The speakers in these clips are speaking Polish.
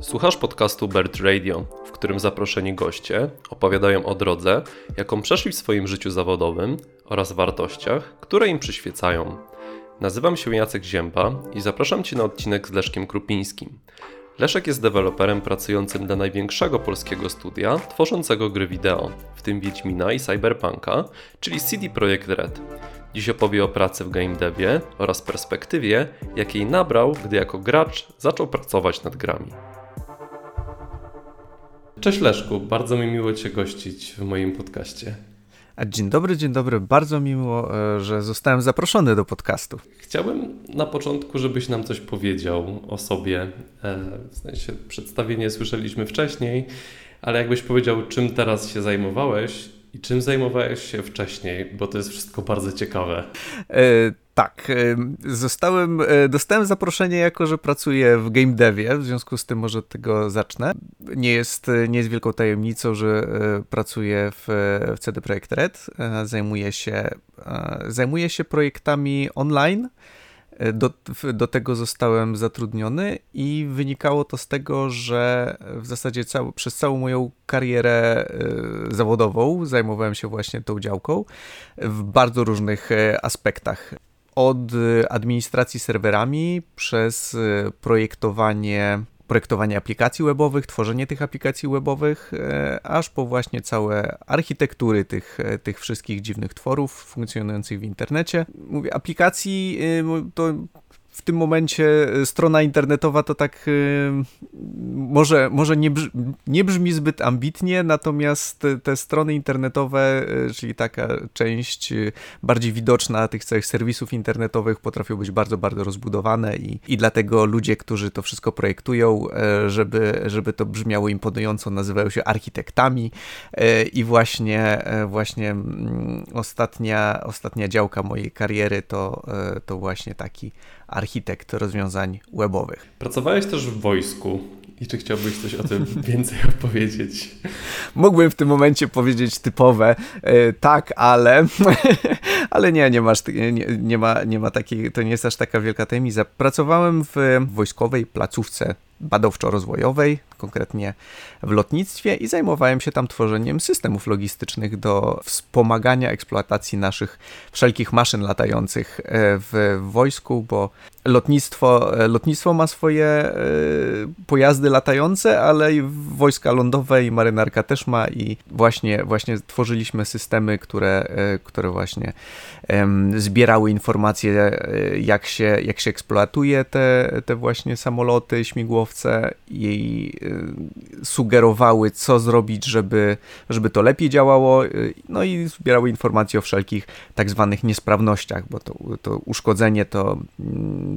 Słuchasz podcastu Bird Radio, w którym zaproszeni goście opowiadają o drodze, jaką przeszli w swoim życiu zawodowym oraz wartościach, które im przyświecają. Nazywam się Jacek Zięba i zapraszam Cię na odcinek z Leszkiem Krupińskim. Leszek jest deweloperem pracującym dla największego polskiego studia tworzącego gry wideo, w tym Wiedźmina i Cyberpunka, czyli CD Projekt Red. Dziś opowie o pracy w game devie oraz perspektywie, jakiej nabrał, gdy jako gracz zaczął pracować nad grami. Cześć Leszku, bardzo mi miło Cię gościć w moim podcaście. Dzień dobry, dzień dobry. Bardzo mi miło, e, że zostałem zaproszony do podcastu. Chciałbym na początku, żebyś nam coś powiedział o sobie. E, w sensie przedstawienie słyszeliśmy wcześniej, ale jakbyś powiedział, czym teraz się zajmowałeś i czym zajmowałeś się wcześniej, bo to jest wszystko bardzo ciekawe. E, tak, e, zostałem, e, dostałem zaproszenie jako, że pracuję w game devie, w związku z tym może tego zacznę. Nie jest, nie jest wielką tajemnicą, że e, pracuję w, w CD Projekt Red. E, zajmuję się, e, zajmuję się projektami online, do, do tego zostałem zatrudniony i wynikało to z tego, że w zasadzie przez całą moją karierę zawodową zajmowałem się właśnie tą działką w bardzo różnych aspektach. Od administracji serwerami przez y, projektowanie projektowanie aplikacji webowych, tworzenie tych aplikacji webowych, e, aż po właśnie całe architektury tych, e, tych wszystkich dziwnych tworów funkcjonujących w internecie. Mówię, aplikacji e, to w tym momencie e, strona internetowa to tak e, może, może nie, brzmi, nie brzmi zbyt ambitnie, natomiast te strony internetowe, e, czyli taka część bardziej widoczna tych całych serwisów internetowych potrafią być bardzo, bardzo rozbudowane i, i dlatego ludzie, którzy to wszystko projektują, żeby, żeby to brzmiało imponująco, nazywają się architektami i właśnie, właśnie mm, ostatnia, ostatnia działka mojej kariery to, to właśnie taki architekt rozwiązań webowych. Pracowałeś też w wojsku. I czy chciałbyś coś o tym więcej opowiedzieć? Mógłbym w tym momencie powiedzieć typowe yy, tak, ale, ale nie, nie masz, nie, nie, ma, nie ma takiej, to nie jest aż taka wielka tajemnica. Pracowałem w wojskowej placówce badawczo-rozwojowej, konkretnie w lotnictwie i zajmowałem się tam tworzeniem systemów logistycznych do wspomagania eksploatacji naszych wszelkich maszyn latających e, w wojsku, bo lotnictwo, e, lotnictwo ma swoje e, pojazdy latające, ale i wojska lądowe i marynarka też ma i właśnie, właśnie tworzyliśmy systemy, które, które właśnie zbierały informacje, jak się, jak się eksploatuje te, te właśnie samoloty, śmigłowce i sugerowały, co zrobić, żeby, żeby to lepiej działało, no i zbierały informacje o wszelkich tak zwanych niesprawnościach, bo to, to uszkodzenie to,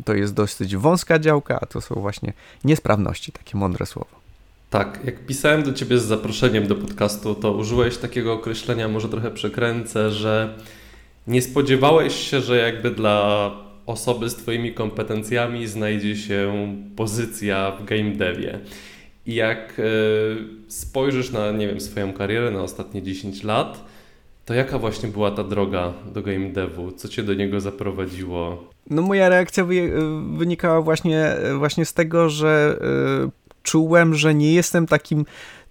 to jest dosyć wąska działka, a to są właśnie niesprawności, takie mądre słowo. Tak, jak pisałem do ciebie z zaproszeniem do podcastu, to użyłeś takiego określenia, może trochę przekręcę, że nie spodziewałeś się, że jakby dla osoby z Twoimi kompetencjami znajdzie się pozycja w game devie. I jak e, spojrzysz na, nie wiem, swoją karierę na ostatnie 10 lat, to jaka właśnie była ta droga do game devu? Co cię do niego zaprowadziło? No moja reakcja wynikała właśnie, właśnie z tego, że e, czułem, że nie jestem takim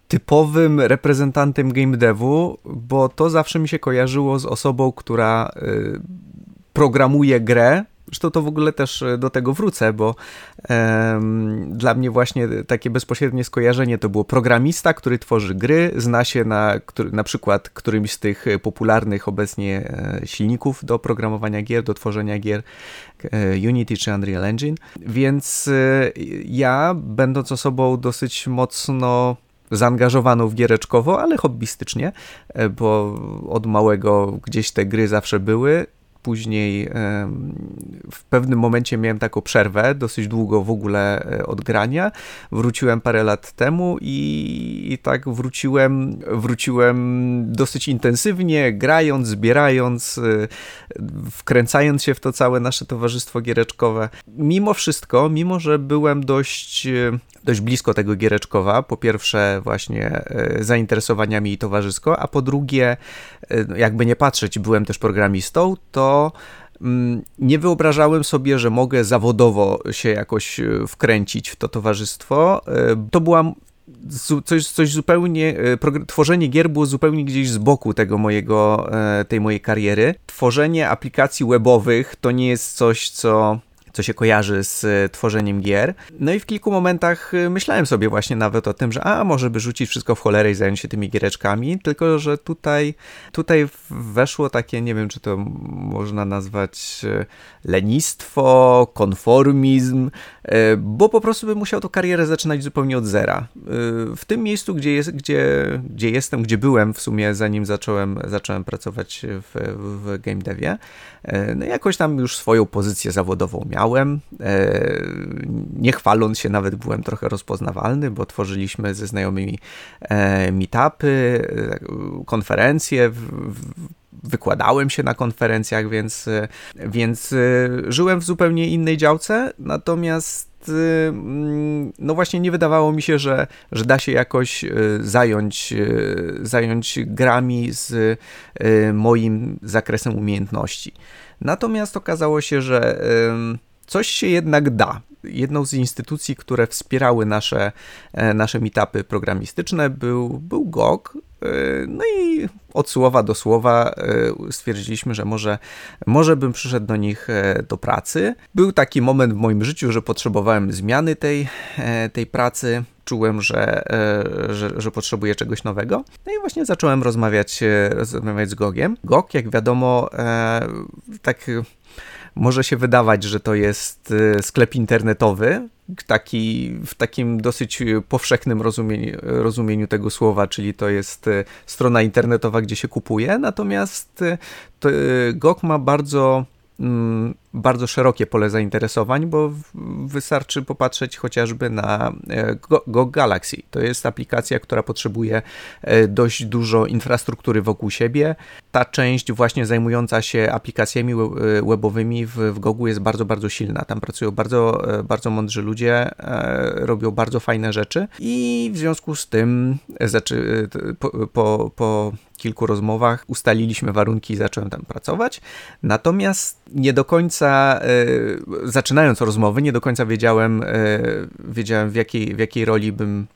typowym reprezentantem game devu, bo to zawsze mi się kojarzyło z osobą, która e, programuje grę, Zresztą to w ogóle też e, do tego wrócę, bo um, dla mnie właśnie takie bezpośrednie skojarzenie to było programista, który tworzy gry, zna się na, na przykład którymś z tych popularnych obecnie e, silników do programowania gier, do tworzenia gier, e, Unity czy Unreal Engine. Więc ja, będąc osobą dosyć mocno zaangażowaną w giereczkowo, ale hobbystycznie, bo od małego gdzieś te gry zawsze były Później w pewnym momencie miałem taką przerwę, dosyć długo w ogóle e, od grania. Wróciłem parę lat temu i, i tak wróciłem, wróciłem dosyć intensywnie, grając, zbierając, e, wkręcając się w to całe nasze towarzystwo giereczkowe. Mimo wszystko, mimo że byłem dość e, dość blisko tego Giereczkowa. Po pierwsze właśnie zainteresowaniami towarzysko, a po drugie, jakby nie patrzeć, byłem też programistą, to mm, nie wyobrażałem sobie, że mogę zawodowo się jakoś wkręcić w to towarzystwo. To była coś, coś zupełnie, tworzenie gier było zupełnie gdzieś z boku tego mojego, tej mojej kariery. Tworzenie aplikacji webowych to nie jest coś, co co się kojarzy z e, tworzeniem gier. No i w kilku momentach e, myślałem sobie właśnie nawet o tym, że a może by rzucić wszystko w cholerę i zająć się tymi giereczkami, tylko że tutaj, tutaj weszło takie, nie wiem czy to można nazwać e, lenistwo, konformizm, bo po prostu bym musiał tą karierę zaczynać zupełnie od zera. W tym miejscu, gdzie, jest, gdzie, gdzie jestem, gdzie byłem w sumie zanim zacząłem, zacząłem pracować w, w game devie, no jakoś tam już swoją pozycję zawodową miałem miałem. E, nie chwaląc się, nawet byłem trochę rozpoznawalny, bo tworzyliśmy ze znajomymi e, meetupy, e, konferencje, wykładałem się na konferencjach, więc, więc żyłem w zupełnie innej działce, natomiast mm, no właśnie nie wydawało mi się, że, że da się jakoś zająć, zająć grami z moim zakresem umiejętności. Natomiast okazało się, że coś się jednak da. Jedną z instytucji, które wspierały nasze, e, nasze meetupy programistyczne był, był GOG, e, no i od słowa do słowa e, stwierdziliśmy, że może, może bym przyszedł do nich do pracy. Był taki moment w moim życiu, że potrzebowałem zmiany tej, tej pracy. Czułem, że, że, że potrzebuję czegoś nowego. No i właśnie zacząłem rozmawiać, rozmawiać z Gogiem. Gog, jak wiadomo, tak może się wydawać, że to jest y, sklep internetowy, taki, w takim dosyć powszechnym rozumieniu, rozumieniu tego słowa, czyli to jest y, strona internetowa, gdzie się kupuje, natomiast y, GOG ma bardzo mm, bardzo szerokie pole zainteresowań, bo wystarczy popatrzeć chociażby na e, Go, Galaxy. To jest aplikacja, która potrzebuje e, dość dużo infrastruktury wokół siebie. Ta część właśnie zajmująca się aplikacjami e, webowymi w, w Gogu jest bardzo, bardzo silna. Tam pracują bardzo, bardzo mądrzy ludzie, robią bardzo fajne rzeczy i w związku z tym znaczy, po, po, po kilku rozmowach ustaliliśmy warunki i zacząłem tam pracować. Natomiast nie do końca końca, e, zaczynając rozmowy, nie do końca wiedziałem, e, wiedziałem w, jakiej, w jakiej roli bym,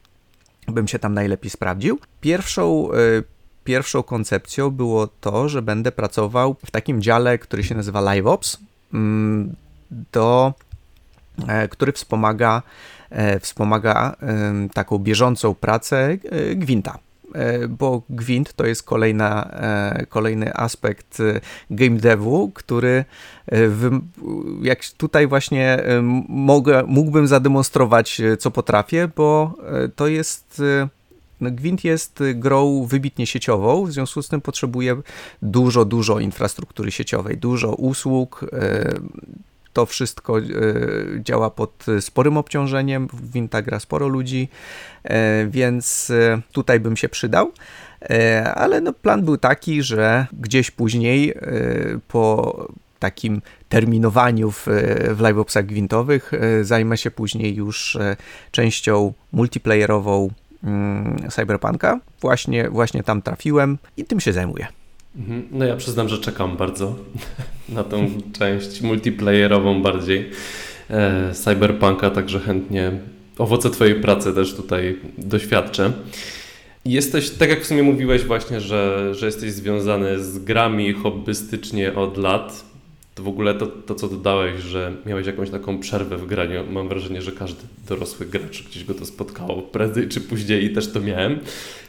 bym się tam najlepiej sprawdził. Pierwszą, e, pierwszą koncepcją było to, że będę pracował w takim dziale, który się nazywa LiveOps, mm, do, który wspomaga, wspomaga taką bieżącą pracę Gwinta. E, bo Gwint to jest kolejna, e, kolejny aspekt e, game devu, który jak tutaj właśnie mogę, mógłbym zademonstrować, co potrafię, bo to jest no, Gwint jest grą wybitnie sieciową, w związku z tym potrzebuje dużo, dużo infrastruktury sieciowej, dużo usług, to wszystko e, działa pod sporym obciążeniem, w sporo ludzi, e, więc e, tutaj bym się przydał. Ale no plan był taki, że gdzieś później po takim terminowaniu w, w liveopsach gwintowych zajmę się później już częścią multiplayerową mm, Cyberpunka. Właśnie, właśnie tam trafiłem i tym się zajmuję. Mhm. No ja przyznam, że czekam bardzo na tą część multiplayerową bardziej e, Cyberpunka, także chętnie owoce Twojej pracy też tutaj doświadczę. Jesteś, tak jak w sumie mówiłeś właśnie, że, że jesteś związany z grami hobbystycznie od lat. To w ogóle to, to, co dodałeś, że miałeś jakąś taką przerwę w graniu, mam wrażenie, że każdy dorosły gracz gdzieś go to spotkało prędzej czy później i też to miałem.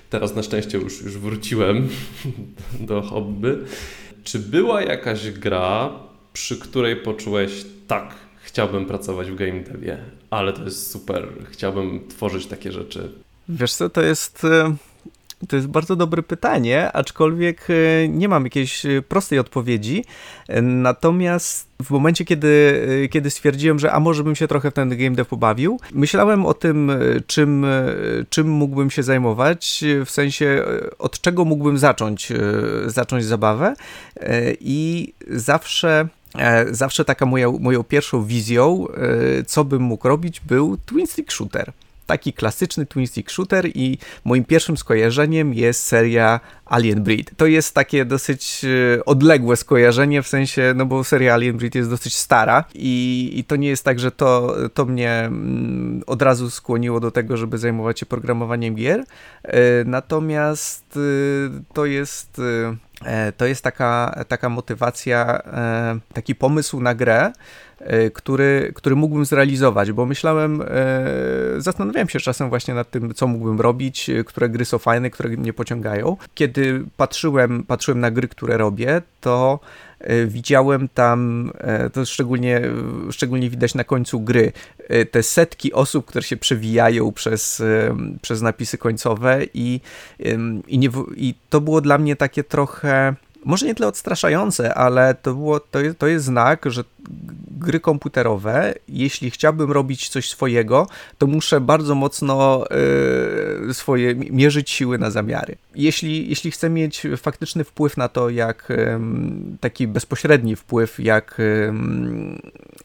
Teraz na szczęście już, już wróciłem do hobby. Czy była jakaś gra, przy której poczułeś tak, chciałbym pracować w game devie, ale to jest super, chciałbym tworzyć takie rzeczy? Wiesz co, to jest e, to jest bardzo dobre pytanie, aczkolwiek e, nie mam jakiejś e, prostej odpowiedzi. E, natomiast w momencie, kiedy, kiedy stwierdziłem, że a może bym się trochę w ten game dev pobawił, myślałem o tym, czym, czym mógłbym się zajmować, w sensie od czego mógłbym zacząć, zacząć zabawę i zawsze zawsze taka moja, moją pierwszą wizją, co bym mógł robić, był twin stick shooter. Taki klasyczny twin stick shooter i moim pierwszym skojarzeniem jest seria Alien Breed. To jest takie dosyć e, odległe skojarzenie, w sensie, no bo seria Alien Breed jest dosyć stara i, i to nie jest tak, że to, to mnie mm, od razu skłoniło do tego, żeby zajmować się programowaniem gier, e, natomiast e, to jest to jest taka, taka motywacja, taki pomysł na grę, E, który, który mógłbym zrealizować, bo myślałem, e, zastanawiałem się czasem właśnie nad tym, co mógłbym robić, e, które gry są fajne, które mnie pociągają. Kiedy patrzyłem, patrzyłem na gry, które robię, to widziałem tam, to szczególnie, szczególnie widać na końcu gry, te setki osób, które się przewijają przez, przez napisy końcowe i, i, nie, i to było dla mnie takie trochę może nie tyle odstraszające, ale to, było, to, jest, to jest znak, że gry komputerowe, jeśli chciałbym robić coś swojego, to muszę bardzo mocno y, swoje mierzyć siły na zamiary. Jeśli, jeśli chcę mieć faktyczny wpływ na to, jak y, taki bezpośredni wpływ, jak, y,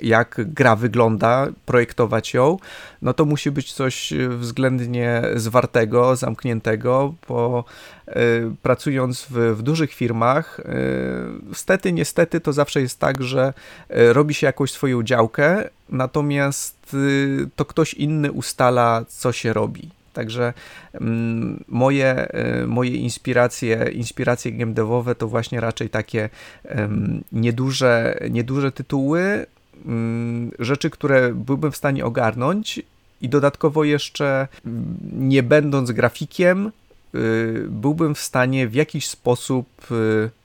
jak gra wygląda, projektować ją, no to musi być coś względnie zwartego, zamkniętego, bo pracując w, w dużych firmach, stety, niestety to zawsze jest tak, że robi się jakąś swoją działkę, natomiast y, to ktoś inny ustala, co się robi. Także mm, moje, y, moje inspiracje, inspiracje game devowe to właśnie raczej takie nieduże, nieduże tytuły, rzeczy, które byłbym w stanie ogarnąć i dodatkowo jeszcze mm, nie będąc grafikiem, y, byłbym w stanie w jakiś sposób Mm,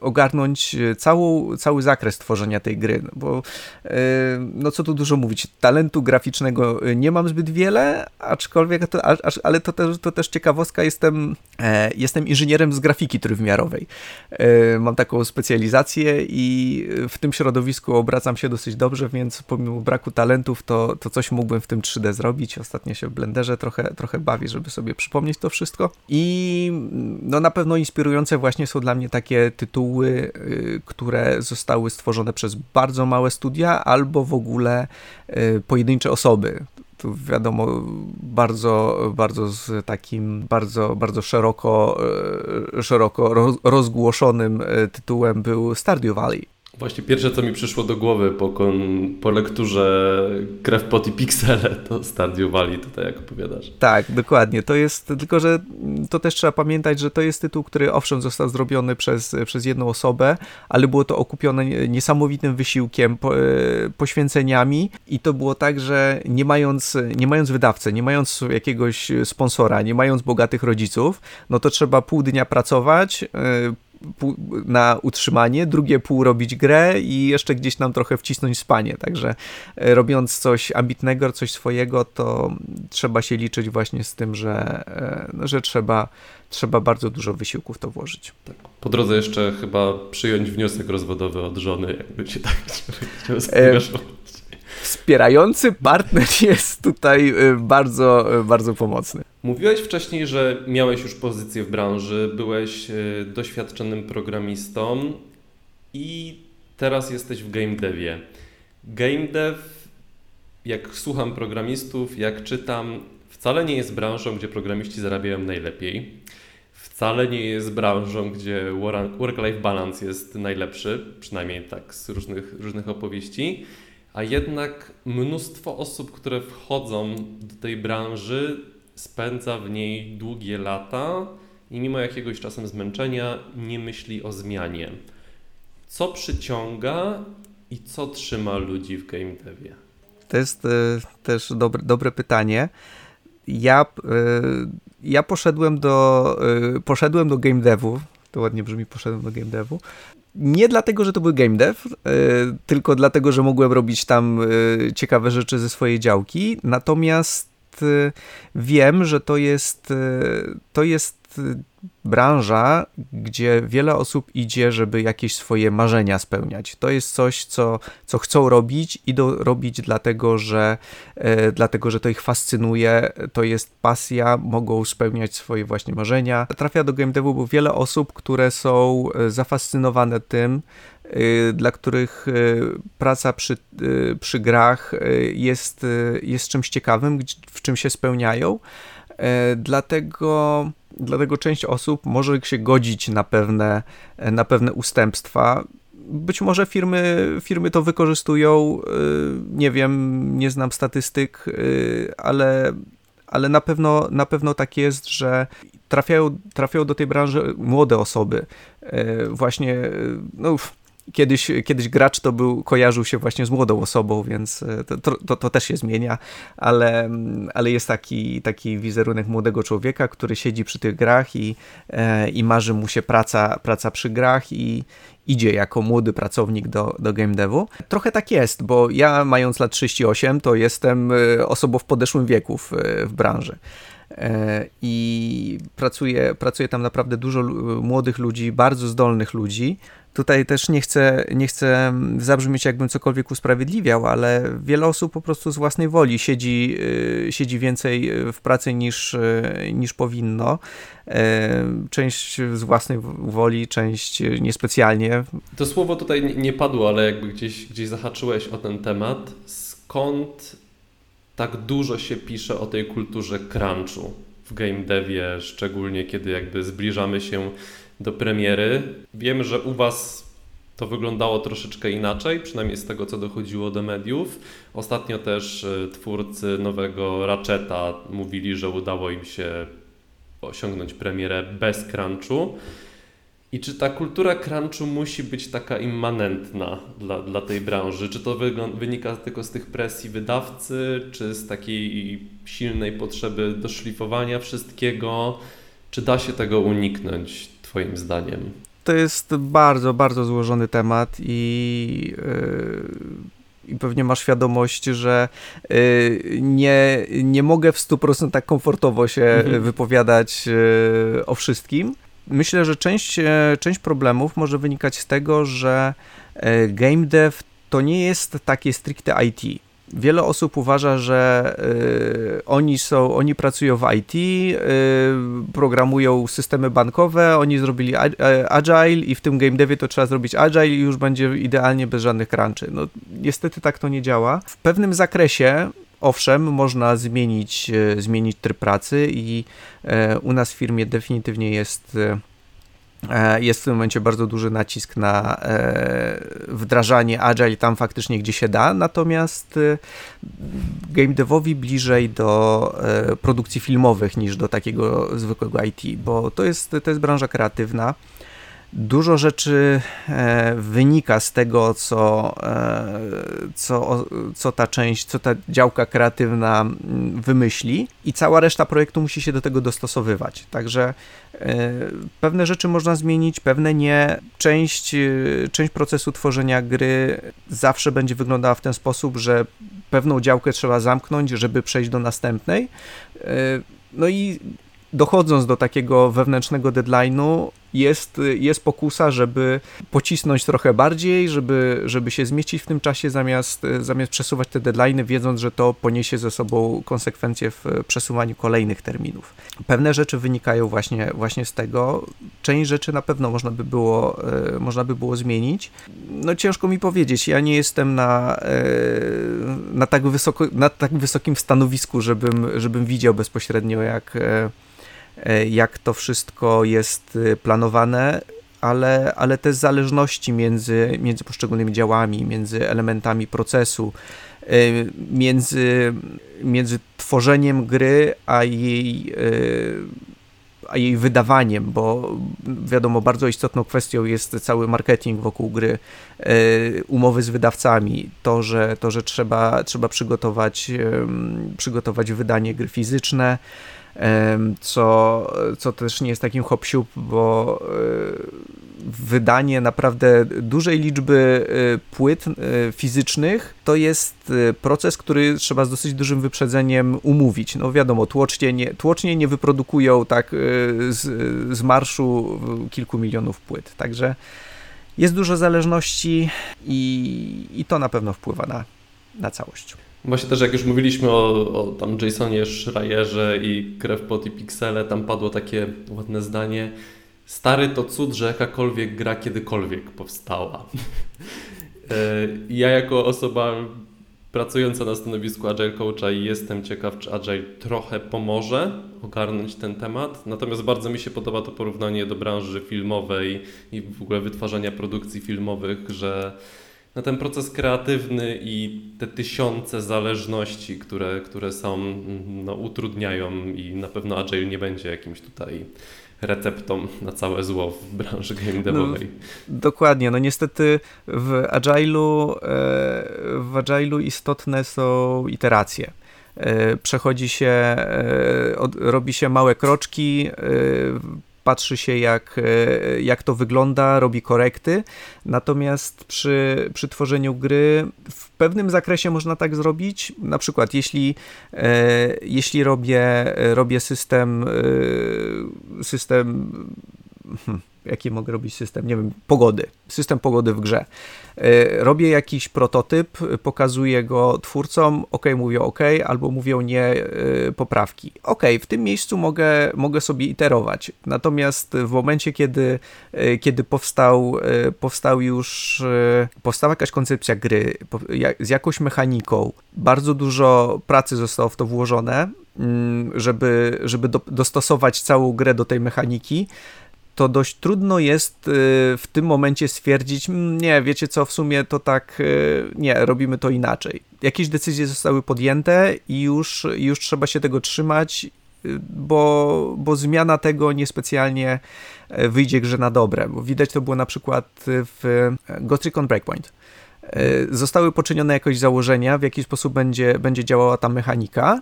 ogarnąć całą, cały zakres tworzenia tej gry, no bo e, no co tu dużo mówić, talentu graficznego nie mam zbyt wiele, aczkolwiek, to, ale to też, to też ciekawostka, jestem, e, jestem inżynierem z grafiki trójwymiarowej. E, mam taką specjalizację i w tym środowisku obracam się dosyć dobrze, więc pomimo braku talentów, to, to coś mógłbym w tym 3D zrobić. Ostatnio się w Blenderze trochę, trochę bawię, żeby sobie przypomnieć to wszystko i no na pewno inspirujące właśnie są dla dla mnie takie tytuły, y, które zostały stworzone przez bardzo małe studia albo w ogóle y, pojedyncze osoby tu wiadomo, bardzo, bardzo z takim bardzo, bardzo szeroko, y, szeroko rozgłoszonym tytułem był Stardew Valley. Właśnie pierwsze, co mi przyszło do głowy po, kon, po lekturze Krew, Pot i Piksele, to Stardew Valley, tutaj jak opowiadasz. Tak, dokładnie. To jest, tylko że to też trzeba pamiętać, że to jest tytuł, który owszem został zrobiony przez, przez jedną osobę, ale było to okupione niesamowitym wysiłkiem, po, e, poświęceniami i to było tak, że nie mając, nie mając wydawcy, nie mając jakiegoś sponsora, nie mając bogatych rodziców, no to trzeba pół dnia pracować, e, na utrzymanie, drugie pół robić grę i jeszcze gdzieś nam trochę wcisnąć spanie. Także e, robiąc coś ambitnego, coś swojego, to trzeba się liczyć właśnie z tym, że, e, no, że trzeba, trzeba bardzo dużo wysiłku w to włożyć. Tak. Po drodze jeszcze chyba przyjąć wniosek rozwodowy od żony, jakby się tak chciał e, Wspierający partner jest tutaj bardzo, bardzo pomocny. Mówiłeś wcześniej, że miałeś już pozycję w branży, byłeś e, doświadczonym programistą i teraz jesteś w game devie. Game dev, jak słucham programistów, jak czytam, wcale nie jest branżą, gdzie programiści zarabiają najlepiej. Wcale nie jest branżą, gdzie work-life balance jest najlepszy, przynajmniej tak z różnych, różnych opowieści. A jednak mnóstwo osób, które wchodzą do tej branży, spędza w niej długie lata i mimo jakiegoś czasem zmęczenia nie myśli o zmianie. Co przyciąga i co trzyma ludzi w game devie? To jest y, też dobre, dobre pytanie. Ja, y, ja poszedłem do, y, poszedłem do game devu, to ładnie brzmi, poszedłem do game devu, nie dlatego, że to był game dev, tylko dlatego, że mogłem robić tam ciekawe rzeczy ze swojej działki. Natomiast Y, wiem, że to jest, to jest branża, gdzie wiele osób idzie, żeby jakieś swoje marzenia spełniać. To jest coś, co, co chcą robić, idą robić dlatego, że e, dlatego, że to ich fascynuje, to jest pasja, mogą spełniać swoje właśnie marzenia. Trafia do game devu, wiele osób, które są e, zafascynowane tym, e, dla których e, praca przy, przy grach jest, jest czymś ciekawym, w czym się spełniają. Dlatego Dlatego część osób może się godzić na pewne, na pewne ustępstwa. Być może firmy, firmy to wykorzystują, y, nie wiem, nie znam statystyk, y, ale, ale na, pewno, na pewno tak jest, że trafiają, trafiają do tej branży młode osoby. Właśnie, no, kiedyś, kiedyś gracz to był, kojarzył się właśnie z młodą osobą, więc e, to, to, to, też się zmienia, ale, ale jest taki, taki wizerunek młodego człowieka, który siedzi przy tych grach i, e, i marzy mu się praca, praca przy grach i idzie jako młody pracownik do, do game devu. Trochę tak jest, bo ja mając lat 38 to jestem e, osobą w podeszłym wieku w, w branży i pracuje, pracuje tam naprawdę dużo młodych ludzi, bardzo zdolnych ludzi, Tutaj też nie chcę, nie chcę zabrzmieć, jakbym cokolwiek usprawiedliwiał, ale wiele osób po prostu z własnej woli siedzi, y, siedzi więcej w pracy niż, y, niż powinno. Y, część z własnej woli, część niespecjalnie. To słowo tutaj nie padło, ale jakby gdzieś, gdzieś zahaczyłeś o ten temat. Skąd tak dużo się pisze o tej kulturze crunchu w game devie, szczególnie kiedy jakby zbliżamy się do premiery. Wiem, że u Was to wyglądało troszeczkę inaczej, przynajmniej z tego, co dochodziło do mediów. Ostatnio też e, twórcy nowego Ratcheta mówili, że udało im się osiągnąć premierę bez crunchu. I czy ta kultura crunchu musi być taka immanentna dla, dla tej branży? Czy to wynika tylko z tych presji wydawcy, czy z takiej silnej potrzeby doszlifowania wszystkiego? Czy da się tego uniknąć? Twoim zdaniem? To jest bardzo, bardzo złożony temat i. Yy i pewnie masz świadomość, że y, nie, nie mogę w 100% tak komfortowo się mhm. wypowiadać y, o wszystkim. Myślę, że część, e, część problemów może wynikać z tego, że e, game dev to nie jest takie stricte IT. Wiele osób uważa, że y, oni są, oni pracują w IT, y, programują systemy bankowe, oni zrobili e, agile i w tym game devie to trzeba zrobić agile i już będzie idealnie bez żadnych crunczy. No niestety tak to nie działa. W pewnym zakresie Owszem, można zmienić, e, zmienić tryb pracy i e, u nas w firmie definitywnie jest jest w tym momencie bardzo duży nacisk na e, wdrażanie agile tam faktycznie, gdzie się da, natomiast e, game devowi bliżej do produkcji filmowych niż do takiego zwykłego IT, bo to jest, to jest branża kreatywna. Dużo rzeczy wynika z tego, co, co, co ta część, co ta działka kreatywna wymyśli, i cała reszta projektu musi się do tego dostosowywać. Także E, pewne rzeczy można zmienić, pewne nie. Część, e, część procesu tworzenia gry zawsze będzie wyglądała w ten sposób, że pewną działkę trzeba zamknąć, żeby przejść do następnej. E, no i dochodząc do takiego wewnętrznego deadline'u, jest, jest pokusa, żeby pocisnąć trochę bardziej, żeby, żeby się zmieścić w tym czasie, zamiast, zamiast przesuwać te deadline'y, wiedząc, że to poniesie ze sobą konsekwencje w przesuwaniu kolejnych terminów. Pewne rzeczy wynikają właśnie, właśnie z tego. Część rzeczy na pewno można by było, e, można by było zmienić. No ciężko mi powiedzieć, ja nie jestem na, e, na, tak, wysoko, na tak wysokim stanowisku, żebym, żebym widział bezpośrednio, jak e, jak to wszystko jest e, planowane, ale, ale te zależności między, między poszczególnymi działami, między elementami procesu, e, między, między tworzeniem gry, a jej, a jej wydawaniem, bo wiadomo, bardzo istotną kwestią jest cały marketing wokół gry, umowy z wydawcami, to, że, to, że trzeba, trzeba przygotować, przygotować wydanie gry fizyczne, co, co też nie jest takim hop bo wydanie naprawdę dużej liczby płyt fizycznych to jest proces, który trzeba z dosyć dużym wyprzedzeniem umówić. No wiadomo, tłocznie nie, tłocznie nie wyprodukują tak z, z marszu kilku milionów płyt, także jest dużo zależności i, i to na pewno wpływa na, na całość. Właśnie też jak już mówiliśmy o, o tam Jasonie Schreierze i Krewpot i Pixele, tam padło takie ładne zdanie Stary to cud, że jakakolwiek gra kiedykolwiek powstała. E, ja jako osoba pracująca na stanowisku Agile Coacha jestem ciekaw, czy Agile trochę pomoże ogarnąć ten temat. Natomiast bardzo mi się podoba to porównanie do branży filmowej i w ogóle wytwarzania produkcji filmowych, że na ten proces kreatywny i te tysiące zależności, które, które są, no, utrudniają i na pewno Agile nie będzie jakimś tutaj receptą na całe zło w branży game devowej. No, dokładnie, no niestety w Agile'u, e, w Agile'u istotne są iteracje e, przechodzi się, e, robi się małe kroczki, patrzy się jak, e, jak to wygląda, robi korekty, natomiast przy, przy tworzeniu gry w pewnym zakresie można tak zrobić, na przykład jeśli, e, jeśli robię, robię system, e, system hmm, jaki mogę robić system, nie wiem, pogody, system pogody w grze. E, robię jakiś prototyp, pokazuję go twórcom, ok, mówią ok, albo mówią nie, e, poprawki. Ok, w tym miejscu mogę, mogę sobie iterować. Natomiast w momencie, kiedy, e, kiedy powstał, powstał już, powstała jakaś koncepcja gry z jakąś mechaniką, bardzo dużo pracy zostało w to włożone, mm, żeby, żeby do, dostosować całą grę do tej mechaniki, to dość trudno jest y, w tym momencie stwierdzić, mm, nie, wiecie co, w sumie to tak, y, nie, robimy to inaczej. Jakieś decyzje zostały podjęte i już, już trzeba się tego trzymać, y, bo, bo zmiana tego niespecjalnie wyjdzie grze na dobre. Bo widać to było na przykład w Ghost Recon Breakpoint. Zostały poczynione jakoś założenia, w jaki sposób będzie, będzie działała ta mechanika.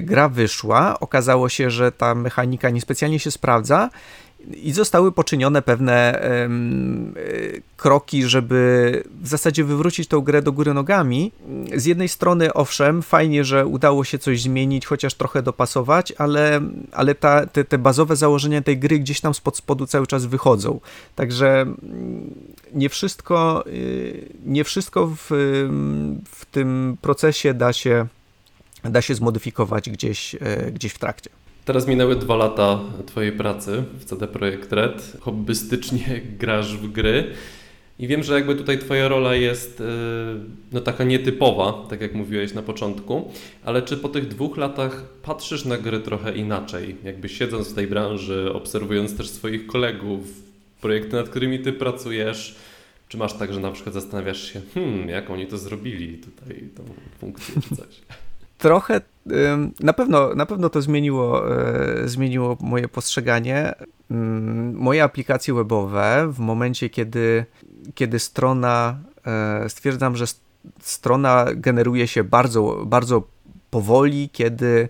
Gra wyszła, okazało się, że ta mechanika niespecjalnie się sprawdza i zostały poczynione pewne um, kroki, żeby w zasadzie wywrócić tą grę do góry nogami. Z jednej strony, owszem, fajnie, że udało się coś zmienić, chociaż trochę dopasować, ale, ale ta, te, te bazowe założenia tej gry gdzieś tam spod spodu cały czas wychodzą. Także mm, nie wszystko, y, nie wszystko w, w tym procesie da się, da się zmodyfikować gdzieś, e, gdzieś w trakcie. Teraz minęły dwa lata Twojej pracy w CD Projekt Red. Hobbystycznie grasz w gry. I wiem, że jakby tutaj Twoja rola jest e, no, taka nietypowa, tak jak mówiłeś na początku, ale czy po tych dwóch latach patrzysz na gry trochę inaczej? Jakby siedząc w tej branży, obserwując też swoich kolegów, projekty, nad którymi Ty pracujesz, czy masz tak, że na przykład zastanawiasz się, hmm, jak oni to zrobili tutaj, tą funkcję czy coś? trochę na pewno, na pewno to zmieniło, e, zmieniło moje postrzeganie. Moje aplikacje webowe w momencie, kiedy, kiedy strona, e, stwierdzam, że strona generuje się bardzo, bardzo powoli, kiedy,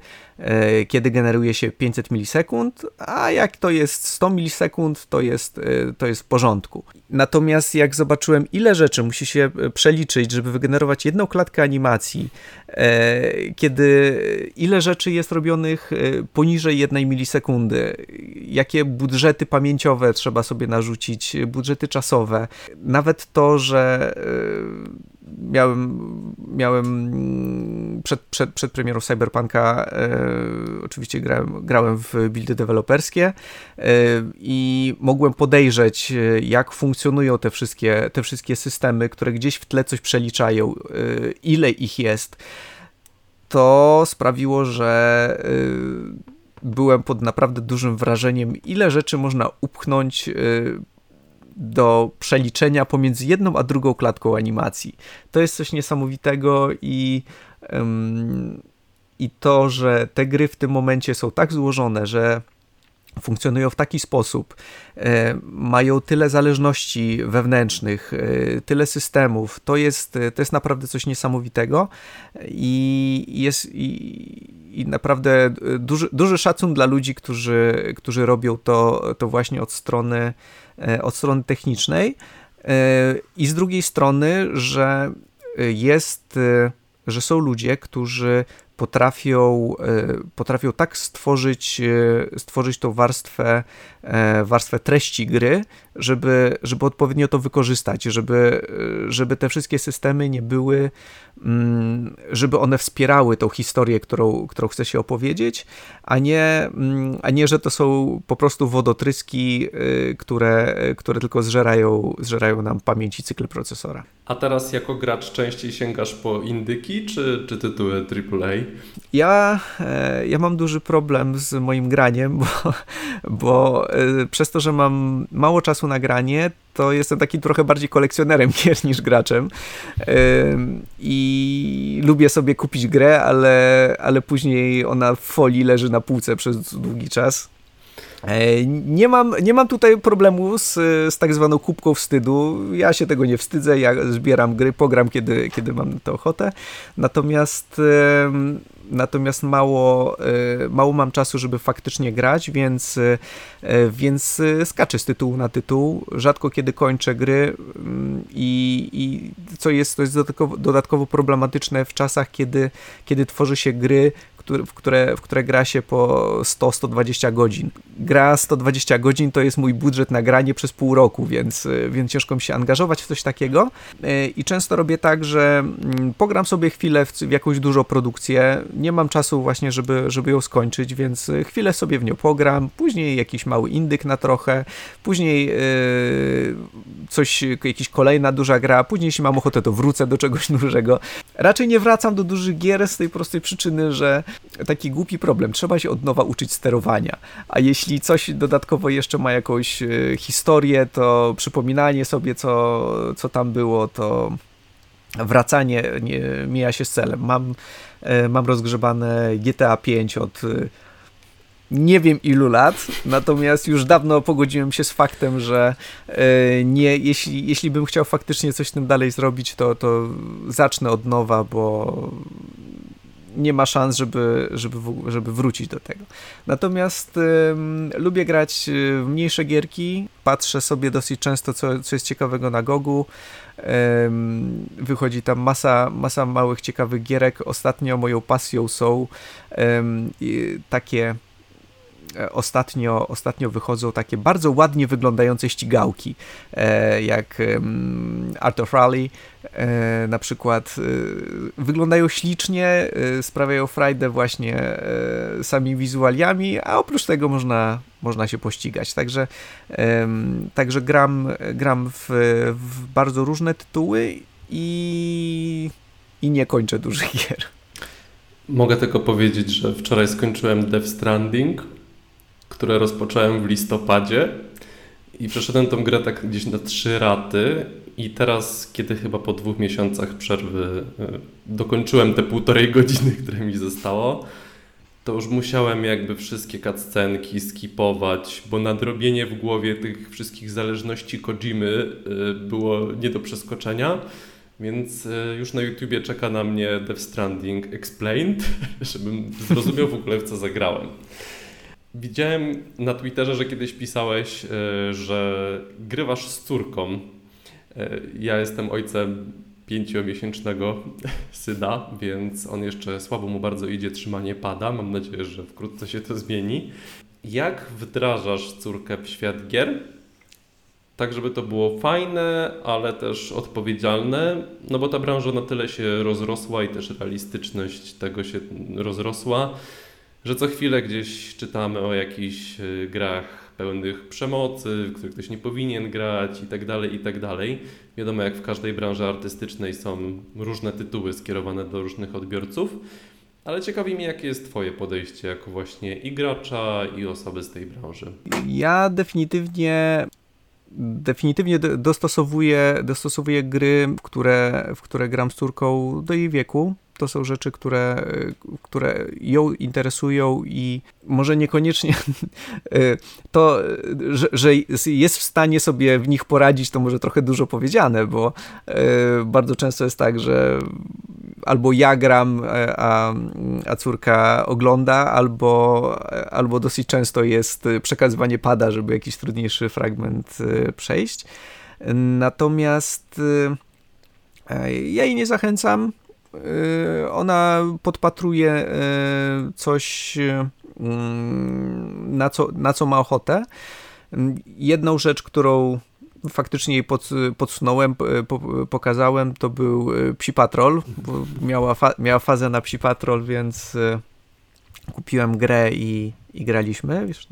kiedy generuje się 500 milisekund, a jak to jest 100 milisekund, to jest, e, to jest w porządku. Natomiast jak zobaczyłem, ile rzeczy musi się e, przeliczyć, żeby wygenerować jedną klatkę animacji, kiedy ile rzeczy jest robionych poniżej jednej milisekundy, jakie budżety pamięciowe trzeba sobie narzucić, budżety czasowe, nawet to, że miałem, miałem przed, przed, przed premierą Cyberpunka e, oczywiście grałem, grałem w buildy deweloperskie e, i mogłem podejrzeć, e, jak funkcjonują te wszystkie, te wszystkie systemy, które gdzieś w tle coś przeliczają, e, ile ich jest. To sprawiło, że e, byłem pod naprawdę dużym wrażeniem, ile rzeczy można upchnąć e, do przeliczenia pomiędzy jedną a drugą klatką animacji. To jest coś niesamowitego i, i to, że te gry w tym momencie są tak złożone, że funkcjonują w taki sposób, e, mają tyle zależności wewnętrznych, e, tyle systemów, to jest, to jest naprawdę coś niesamowitego i jest i, i naprawdę duży, duży szacun dla ludzi, którzy, którzy robią to, to właśnie od strony, e, od strony technicznej. I z drugiej strony, że jest, że są ludzie, którzy potrafią, e, potrafią tak stworzyć, e, stworzyć tą warstwę, warstwę treści gry, żeby, żeby odpowiednio to wykorzystać, żeby, żeby te wszystkie systemy nie były, mm, żeby one wspierały tą historię, którą, którą chce się opowiedzieć, a nie, mm, a nie, że to są po prostu wodotryski, które, które tylko zżerają, zżerają nam pamięć i cykl procesora. A teraz jako gracz częściej sięgasz po indyki czy, czy tytuły AAA? Ja, e, ja mam duży problem z moim graniem, bo, bo e, przez to, że mam mało czasu na granie, to jestem takim trochę bardziej kolekcjonerem gier niż graczem. E, I lubię sobie kupić grę, ale, ale później ona w folii leży na półce przez długi czas. E, nie mam, nie mam tutaj problemu z, z tak zwaną kubką wstydu. Ja się tego nie wstydzę, ja zbieram gry, pogram kiedy, kiedy mam na to ochotę. Natomiast natomiast mało, e, mało mam czasu, żeby faktycznie grać, więc, e, więc skaczę z tytułu na tytuł. Rzadko kiedy kończę gry mm, i, i co jest, to jest dodatkowo, dodatkowo problematyczne w czasach, kiedy, kiedy tworzy się gry, w które, w które gra się po 100-120 godzin. Gra 120 godzin to jest mój budżet na granie przez pół roku, więc, więc ciężko mi się angażować w coś takiego. I często robię tak, że mm, pogram sobie chwilę w, w jakąś dużą produkcję, nie mam czasu właśnie, żeby, żeby ją skończyć, więc chwilę sobie w nią pogram, później jakiś mały indyk na trochę, później yy, coś, jakaś kolejna duża gra, później jeśli mam ochotę, to wrócę do czegoś dużego. Raczej nie wracam do dużych gier z tej prostej przyczyny, że taki głupi problem. Trzeba się od nowa uczyć sterowania. A jeśli coś dodatkowo jeszcze ma jakąś e, historię, to przypominanie sobie, co, co tam było, to wracanie nie, mija się z celem. Mam, e, mam rozgrzebane GTA 5 od e, nie wiem ilu lat, natomiast już dawno pogodziłem się z faktem, że nie, jeśli, jeśli bym chciał faktycznie coś z tym dalej zrobić, to, to zacznę od nowa, bo nie ma szans, żeby, żeby, żeby wrócić do tego. Natomiast lubię grać y, w mniejsze gierki, patrzę sobie dosyć często, co, co jest ciekawego na Gogu. wychodzi tam masa, masa małych, ciekawych gierek. Ostatnio moją pasją są takie E, ostatnio, ostatnio wychodzą takie bardzo ładnie wyglądające ścigałki, e, jak Art of Rally e, na przykład. Wyglądają ślicznie, sprawiają frajdę właśnie sami wizualiami, a oprócz tego można, można się pościgać. Także, także gram, gram w, w bardzo różne tytuły i, i nie kończę dużych gier. Mogę tylko powiedzieć, że wczoraj skończyłem Death Stranding które rozpocząłem w listopadzie i przeszedłem tą grę tak gdzieś na trzy raty i teraz, kiedy chyba po dwóch miesiącach przerwy e, dokończyłem te półtorej godziny, które mi zostało, to już musiałem jakby wszystkie cutscenki skipować, bo nadrobienie w głowie tych wszystkich zależności Kojimy e, było nie do przeskoczenia. Więc e, już na YouTubie czeka na mnie Death Stranding Explained, żebym zrozumiał w ogóle w co zagrałem. Widziałem na Twitterze, że kiedyś pisałeś, e, że grywasz z córką. E, ja jestem ojcem pięciomiesięcznego syna, więc on jeszcze słabo mu bardzo idzie trzymanie pada. Mam nadzieję, że wkrótce się to zmieni. Jak wdrażasz córkę w świat gier? Tak, żeby to było fajne, ale też odpowiedzialne, no bo ta branża na tyle się rozrosła i też realistyczność tego się rozrosła, że co chwilę gdzieś czytamy o jakichś y, grach pełnych przemocy, w których ktoś nie powinien grać i tak dalej, i tak dalej. Wiadomo, jak w każdej branży artystycznej są różne tytuły skierowane do różnych odbiorców, ale ciekawi mnie, jakie jest Twoje podejście jako właśnie i gracza, i osoby z tej branży. Ja definitywnie definitywnie dostosowuję, dostosowuję gry, które, w które gram z córką do jej wieku. To są rzeczy, które, które ją interesują i może niekoniecznie to, że, że, jest w stanie sobie w nich poradzić, to może trochę dużo powiedziane, bo bardzo często jest tak, że albo ja gram, a, a córka ogląda, albo, albo dosyć często jest przekazywanie pada, żeby jakiś trudniejszy fragment przejść. Natomiast ja jej nie zachęcam. Ona podpatruje coś, na co, na co ma ochotę. Jedną rzecz, którą faktycznie jej pod, podsunąłem, po, pokazałem, to był Psi Patrol, miała, fa, miała fazę na Psi Patrol, więc kupiłem grę i, i graliśmy. Wiesz,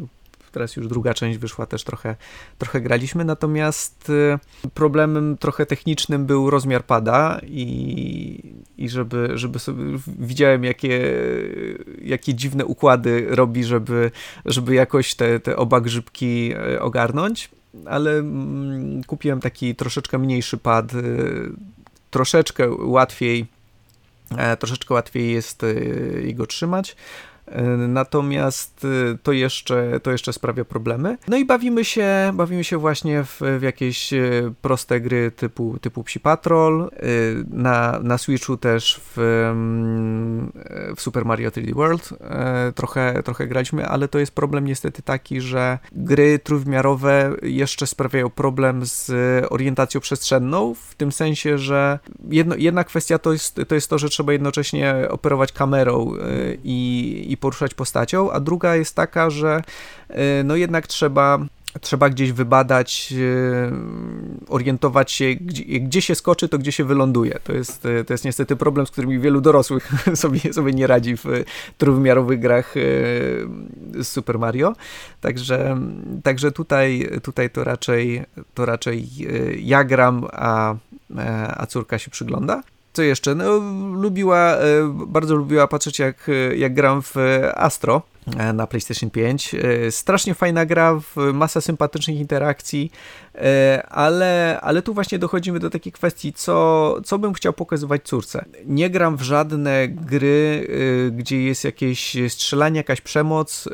Teraz już druga część wyszła, też trochę, trochę graliśmy, natomiast y, problemem trochę technicznym był rozmiar pada i, i żeby, żeby sobie, widziałem jakie, jakie dziwne układy robi, żeby, żeby jakoś te, te oba grzybki y, ogarnąć, ale mm, kupiłem taki troszeczkę mniejszy pad, y, troszeczkę łatwiej e, troszeczkę łatwiej jest jego trzymać. Natomiast y, to jeszcze, to jeszcze sprawia problemy. No i bawimy się, bawimy się właśnie w, w jakieś y, proste gry typu, typu Psi Patrol. Na, na Switchu też w, mm, w Super Mario 3D World trochę, trochę graliśmy, ale to jest problem niestety taki, że gry trójwymiarowe jeszcze sprawiają problem z orientacją przestrzenną, w tym sensie, że jedno, jedna kwestia to jest, to jest to, że trzeba jednocześnie operować kamerą i, i poruszać postacią, a druga jest taka, że y, no jednak trzeba trzeba gdzieś wybadać, y, orientować się, gdzie, gdzie, się skoczy, to gdzie się wyląduje. To jest, y, to jest niestety problem, z którym wielu dorosłych sobie, sobie nie radzi w trójwymiarowych grach z Super Mario. Także, także tutaj, tutaj to raczej, to raczej ja gram, a, a córka się przygląda. Co jeszcze? No, lubiła, e, bardzo lubiła patrzeć jak, jak gram w Astro e, na PlayStation 5. E, strasznie fajna gra, masa sympatycznych interakcji, ale, ale tu właśnie dochodzimy do takiej kwestii, co, co bym chciał pokazywać córce. Nie gram w żadne gry, gdzie jest jakieś strzelanie, jakaś przemoc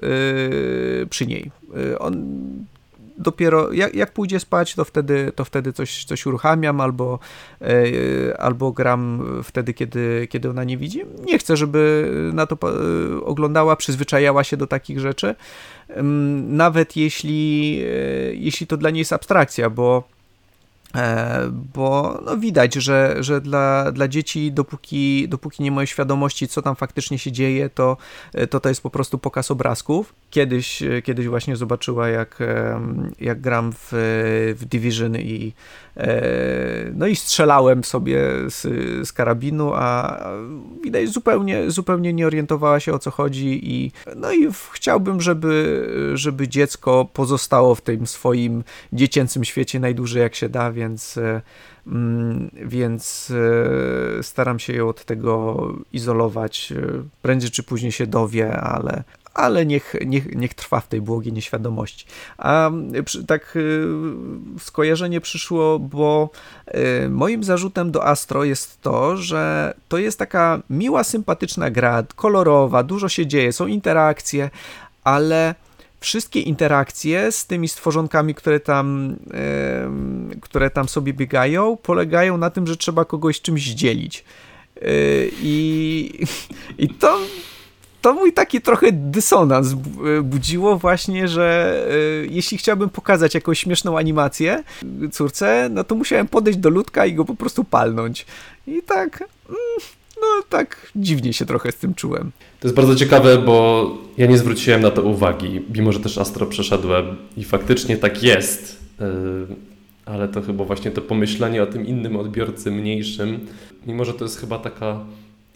przy niej. On dopiero jak, jak pójdzie spać, to wtedy, to wtedy coś, coś uruchamiam albo, e, albo gram wtedy, kiedy, kiedy ona nie widzi. Nie chcę, żeby na to e, oglądała, przyzwyczajała się do takich rzeczy, nawet jeśli, e, jeśli to dla niej jest abstrakcja, bo bo no widać, że, że dla, dla dzieci, dopóki, dopóki nie mają świadomości, co tam faktycznie się dzieje, to to, to jest po prostu pokaz obrazków. Kiedyś, kiedyś właśnie zobaczyła, jak, jak gram w, w Division i, e, no i strzelałem sobie z, z karabinu, a widać zupełnie, zupełnie nie orientowała się o co chodzi i no i chciałbym, żeby, żeby dziecko pozostało w tym swoim dziecięcym świecie najdłużej jak się da, więc, e, mm, więc e, staram się ją od tego izolować. E, prędzej czy później się dowie, ale, ale niech, niech, niech trwa w tej błogiej nieświadomości. A tak skojarzenie przyszło, bo moim zarzutem do Astro jest to, że to jest taka miła, sympatyczna gra, kolorowa, dużo się dzieje, są interakcje, ale wszystkie interakcje z tymi stworzonkami, które tam, które tam sobie biegają, polegają na tym, że trzeba kogoś czymś dzielić. E, I, i to, to mój taki trochę dysonans budziło właśnie, że e, jeśli chciałbym pokazać jakąś śmieszną animację córce, no to musiałem podejść do ludka i go po prostu palnąć. I tak... Mm, no tak dziwnie się trochę z tym czułem. To jest bardzo ciekawe, bo ja nie zwróciłem na to uwagi, mimo że też Astro przeszedłem i faktycznie tak jest, ale to chyba właśnie to pomyślenie o tym innym odbiorcy mniejszym, mimo że to jest chyba taka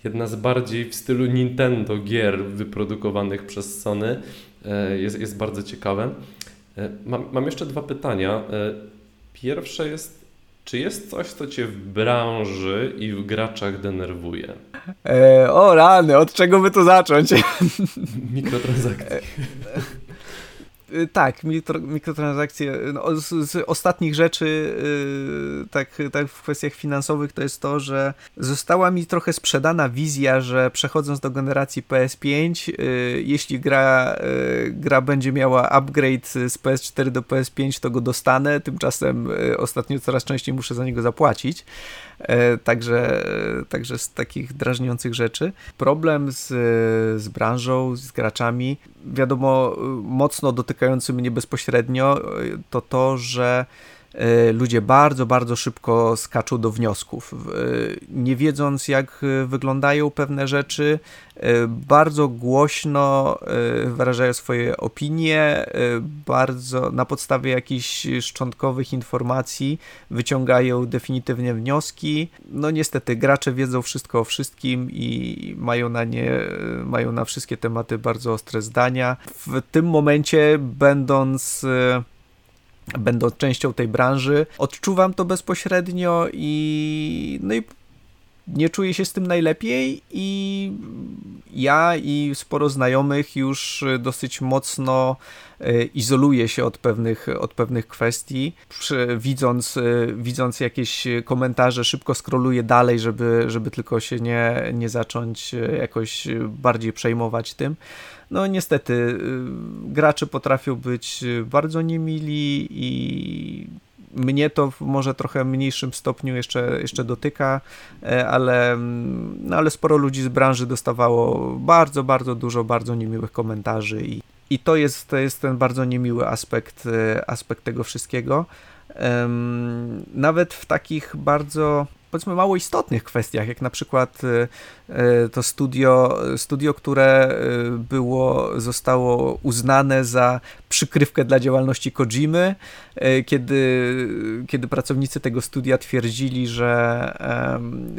jedna z bardziej w stylu Nintendo gier wyprodukowanych przez Sony, yy, jest, jest bardzo ciekawe. Yy, mam, mam jeszcze dwa pytania. Pierwsze jest, czy jest coś, co Cię w branży i w graczach denerwuje? E, o rany, od czego by tu zacząć? Mikrotransakcje. Y, tak, mikro, mikrotransakcje. No, z, z, ostatnich rzeczy, yy, tak, tak w kwestiach finansowych, to jest to, że została mi trochę sprzedana wizja, że przechodząc do generacji PS5, yy, jeśli gra, gra będzie miała upgrade z PS4 do PS5, to go dostanę. Tymczasem y, ostatnio coraz częściej muszę za niego zapłacić. E, także, także z takich drażniących rzeczy. Problem z, z branżą, z graczami, wiadomo, mocno dotykający mnie bezpośrednio, to to, że E, ludzie bardzo, bardzo szybko skaczą do wniosków. E, nie wiedząc, jak wyglądają pewne rzeczy, e, bardzo głośno wyrażają swoje opinie, bardzo na podstawie jakichś szczątkowych informacji wyciągają definitywnie wnioski. No niestety, gracze wiedzą wszystko o wszystkim i mają na nie, mają na wszystkie tematy bardzo ostre zdania. W tym momencie, będąc będąc częścią tej branży, odczuwam to bezpośrednio i no i nie czuję się z tym najlepiej i ja i sporo znajomych już dosyć mocno e, izoluje się od pewnych, od pewnych kwestii. Widząc, e, widząc jakieś komentarze, szybko skroluję dalej, żeby, żeby tylko się nie, nie zacząć e, jakoś bardziej przejmować tym. No niestety, y, gracze potrafią być bardzo niemili i mnie to w może trochę mniejszym stopniu jeszcze, jeszcze dotyka, e, ale, mm, no ale sporo ludzi z branży dostawało bardzo, bardzo dużo bardzo niemiłych komentarzy i, i to, jest, to jest ten bardzo niemiły aspekt, e, aspekt tego wszystkiego. Nawet w takich bardzo powiedzmy mało istotnych kwestiach, jak na przykład e, e, to studio, studio, które e, było, zostało uznane za przykrywkę dla działalności Kojimy, kiedy, kiedy pracownicy tego studia twierdzili, że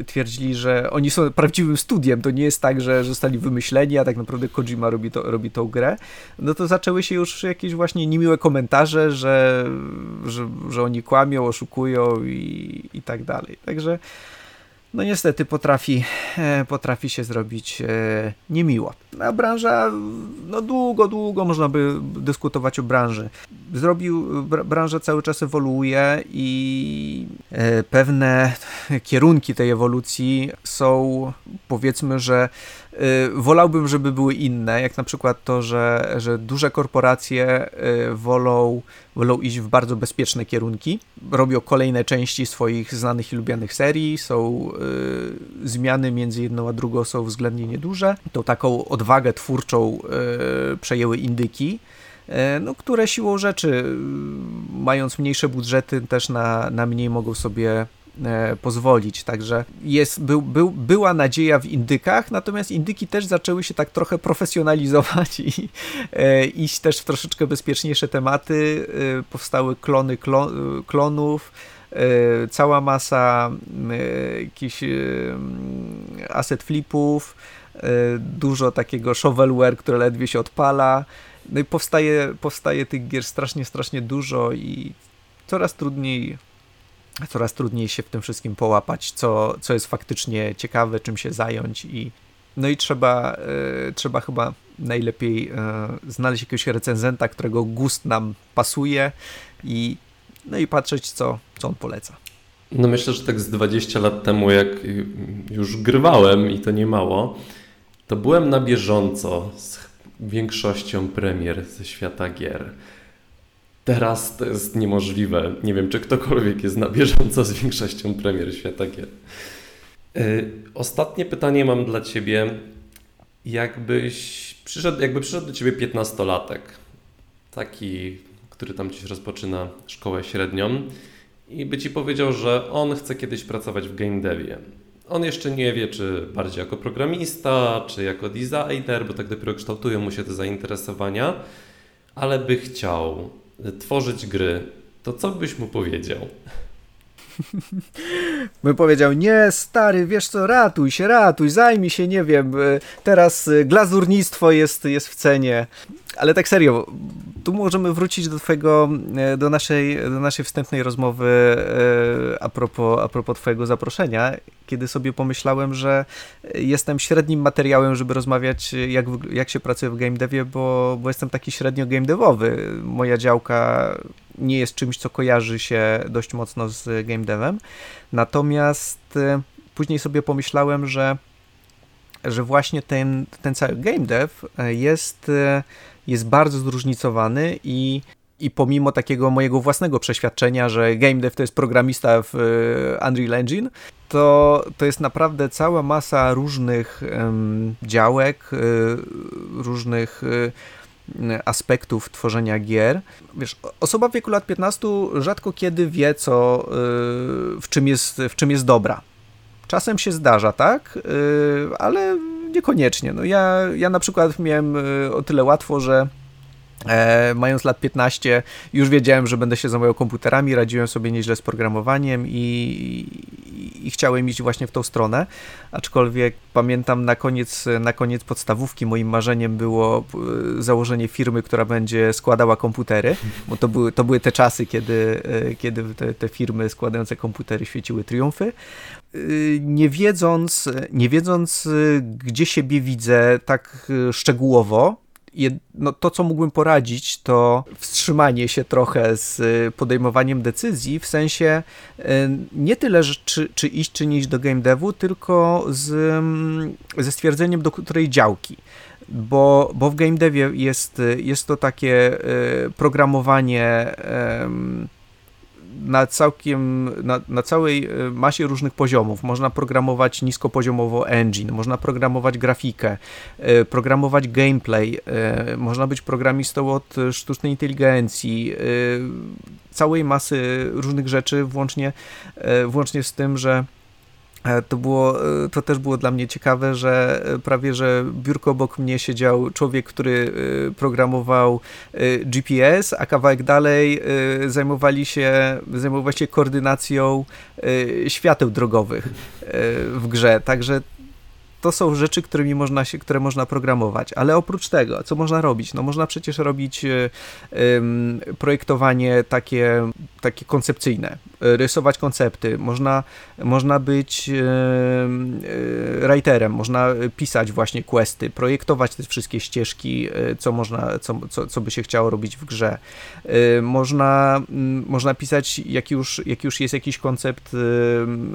twierdzili, że oni są prawdziwym studiem, to nie jest tak, że zostali wymyśleni, a tak naprawdę Kojima robi, to, robi tą grę, no to zaczęły się już jakieś właśnie niemiłe komentarze, że, że, że oni kłamią, oszukują i, i tak dalej. Także no niestety potrafi, e, potrafi się zrobić e, niemiło. A branża, no długo, długo można by dyskutować o branży. Zrobił, branża cały czas ewoluuje i e, pewne kierunki tej ewolucji są, powiedzmy, że wolałbym, żeby były inne, jak na przykład to, że, że duże korporacje wolą wolą iść w bardzo bezpieczne kierunki. Robią kolejne części swoich znanych i lubianych serii, są y, zmiany między jedną a drugą są względnie nieduże. To taką odwagę twórczą y, przejęły indyki. Y, no, które siłą rzeczy, mając mniejsze budżety, też na, na mniej mogą sobie pozwolić. Także jest, był, był, była nadzieja w indykach, natomiast indyki też zaczęły się tak trochę profesjonalizować i e, iść też w troszeczkę bezpieczniejsze tematy. E, powstały klony klon, klonów. E, cała masa e, jakichś e, asset flipów, dużo takiego shovelware, które ledwie się odpala. No i powstaje, powstaje tych gier strasznie, strasznie dużo i coraz trudniej coraz trudniej się w tym wszystkim połapać, co, co jest faktycznie ciekawe, czym się zająć i no i trzeba, y, trzeba chyba najlepiej y, znaleźć jakiegoś recenzenta, którego gust nam pasuje i no i patrzeć, co, co on poleca. No myślę, że tak z 20 lat temu, jak już grywałem i to nie mało, to byłem na bieżąco z większością premier ze świata gier. Teraz to jest niemożliwe. Nie wiem, czy ktokolwiek jest na bieżąco z większością premier świata gier. Yy, ostatnie pytanie mam dla Ciebie. Jakbyś przyszedł, jakby przyszedł do Ciebie piętnastolatek, taki, który tam Ci rozpoczyna szkołę średnią i by Ci powiedział, że on chce kiedyś pracować w game devie. On jeszcze nie wie, czy bardziej jako programista, czy jako designer, bo tak dopiero kształtują mu się te zainteresowania, ale by chciał tworzyć gry, to co byś mu powiedział? Bym powiedział, nie stary, wiesz co, ratuj się, ratuj, zajmij się, nie wiem, e, teraz e, glazurnictwo jest, jest w cenie. Ale tak serio, tu możemy wrócić do twojego, e, do naszej, do naszej wstępnej rozmowy a propos, a propos twojego zaproszenia, kiedy sobie pomyślałem, że jestem średnim materiałem, żeby rozmawiać, jak, jak się pracuje w game devie, bo, bo jestem taki średnio game devowy. Moja działka nie jest czymś, co kojarzy się dość mocno z game devem. Natomiast e, później sobie pomyślałem, że, że właśnie ten, ten cały game dev e, jest, e, jest bardzo zróżnicowany i i pomimo takiego mojego własnego przeświadczenia, że game dev to jest programista w Unreal Engine, to, to jest naprawdę cała masa różnych um, działek, różnych aspektów tworzenia gier. Wiesz, osoba w wieku lat 15 rzadko kiedy wie, co, y, w, czym jest, w czym jest dobra. Czasem się zdarza, tak? Y, ale niekoniecznie. No ja, ja na przykład miałem y, o tyle łatwo, że E, mając lat 15, już wiedziałem, że będę się zajmował komputerami, radziłem sobie nieźle z programowaniem i, i, chciałem iść właśnie w tą stronę. Aczkolwiek pamiętam na koniec, na koniec podstawówki moim marzeniem było e, założenie firmy, która będzie składała komputery, bo to były, to były te czasy, kiedy, e, kiedy te, te firmy składające komputery świeciły triumfy. E, nie wiedząc, nie wiedząc, gdzie siebie widzę tak szczegółowo, no, to, co mógłbym poradzić, to wstrzymanie się trochę z y, podejmowaniem decyzji, w sensie y, nie tyle, czy, czy iść, czy nie iść do game devu, tylko z, mm, ze stwierdzeniem, do której działki. Bo, bo w game devie jest, jest to takie y, programowanie na całkiem, na, na całej e, masie różnych poziomów. Można programować niskopoziomowo engine, można programować grafikę, e, programować gameplay, e, można być programistą od sztucznej inteligencji, całej masy różnych rzeczy, włącznie, włącznie z tym, że to, było, e, to też było dla mnie ciekawe, że e, prawie, że biurko obok mnie siedział człowiek, który programował GPS, a kawałek dalej zajmowali się, zajmowali się koordynacją świateł drogowych w grze. Także to są rzeczy, którymi można się, które można programować, ale oprócz tego, co można robić? No można przecież robić projektowanie takie, takie koncepcyjne, rysować koncepty, można, można być writerem, można pisać właśnie questy, projektować te wszystkie ścieżki, e, co można, co, co, co by się chciało robić w grze. E, można, można pisać, jak już, jak już jest jakiś koncept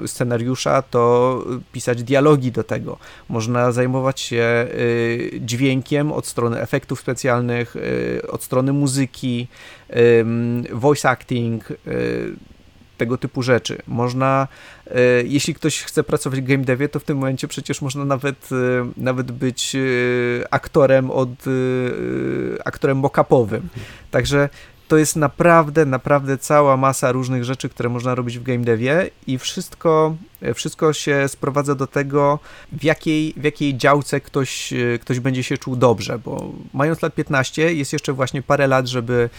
scenariusza, to pisać dialogi do tego. Można zajmować się y, dźwiękiem od strony efektów specjalnych, y, od strony muzyki, voice acting, y, tego typu rzeczy. Można, jeśli ktoś chce pracować w game devie, to w tym momencie przecież można nawet, nawet być aktorem od aktorem mock-upowym. Także to jest naprawdę, naprawdę cała masa różnych rzeczy, które można robić w game devie i wszystko, wszystko się sprowadza do tego, w jakiej, w jakiej działce ktoś, ktoś będzie się czuł dobrze, bo mając lat 15 jest jeszcze właśnie parę lat, żeby,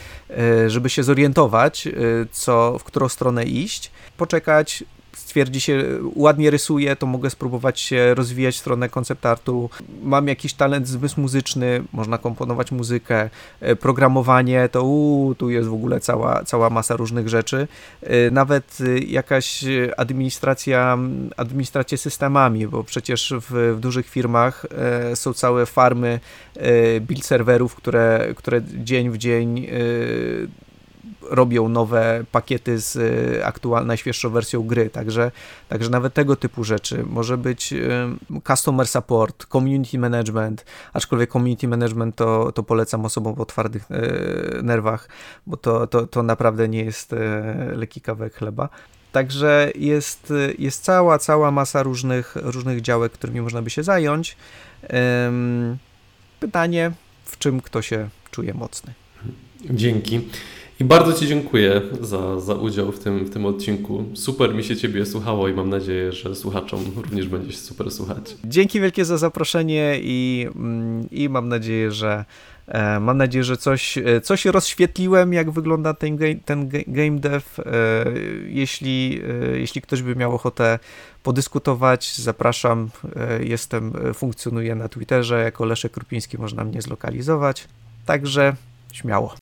żeby się zorientować, co, w którą stronę iść, poczekać, stwierdzi się, ładnie rysuje, to mogę spróbować się rozwijać w stronę koncept artu. Mam jakiś talent, zmysł muzyczny, można komponować muzykę, e, programowanie, to uu, tu jest w ogóle cała, cała masa różnych rzeczy. E, nawet e, jakaś administracja, administracja systemami, bo przecież w, w dużych firmach są całe farmy build serwerów, które, które dzień w dzień robią nowe pakiety z y, aktualną, najświeższą wersją gry, także, także nawet tego typu rzeczy. Może być y, customer support, community management, aczkolwiek community management to, to polecam osobom o twardych y, nerwach, bo to, to, to naprawdę nie jest lekki kawałek chleba. Także jest, jest cała, cała masa różnych, różnych działek, którymi można by się zająć. Pytanie, w czym kto się czuje mocny. Dzięki. I bardzo Ci dziękuję za, za udział w tym, w tym odcinku. Super mi się Ciebie słuchało i mam nadzieję, że słuchaczom również będzie się super słuchać. Dzięki wielkie za zaproszenie i, mm, i mam nadzieję, że, E, mam nadzieję, że coś, e, coś rozświetliłem, jak wygląda ten, ten game dev. E, jeśli, jeśli ktoś by miał ochotę podyskutować, zapraszam. Jestem, funkcjonuję na Twitterze jako Leszek Krupiński, można mnie zlokalizować. Także śmiało.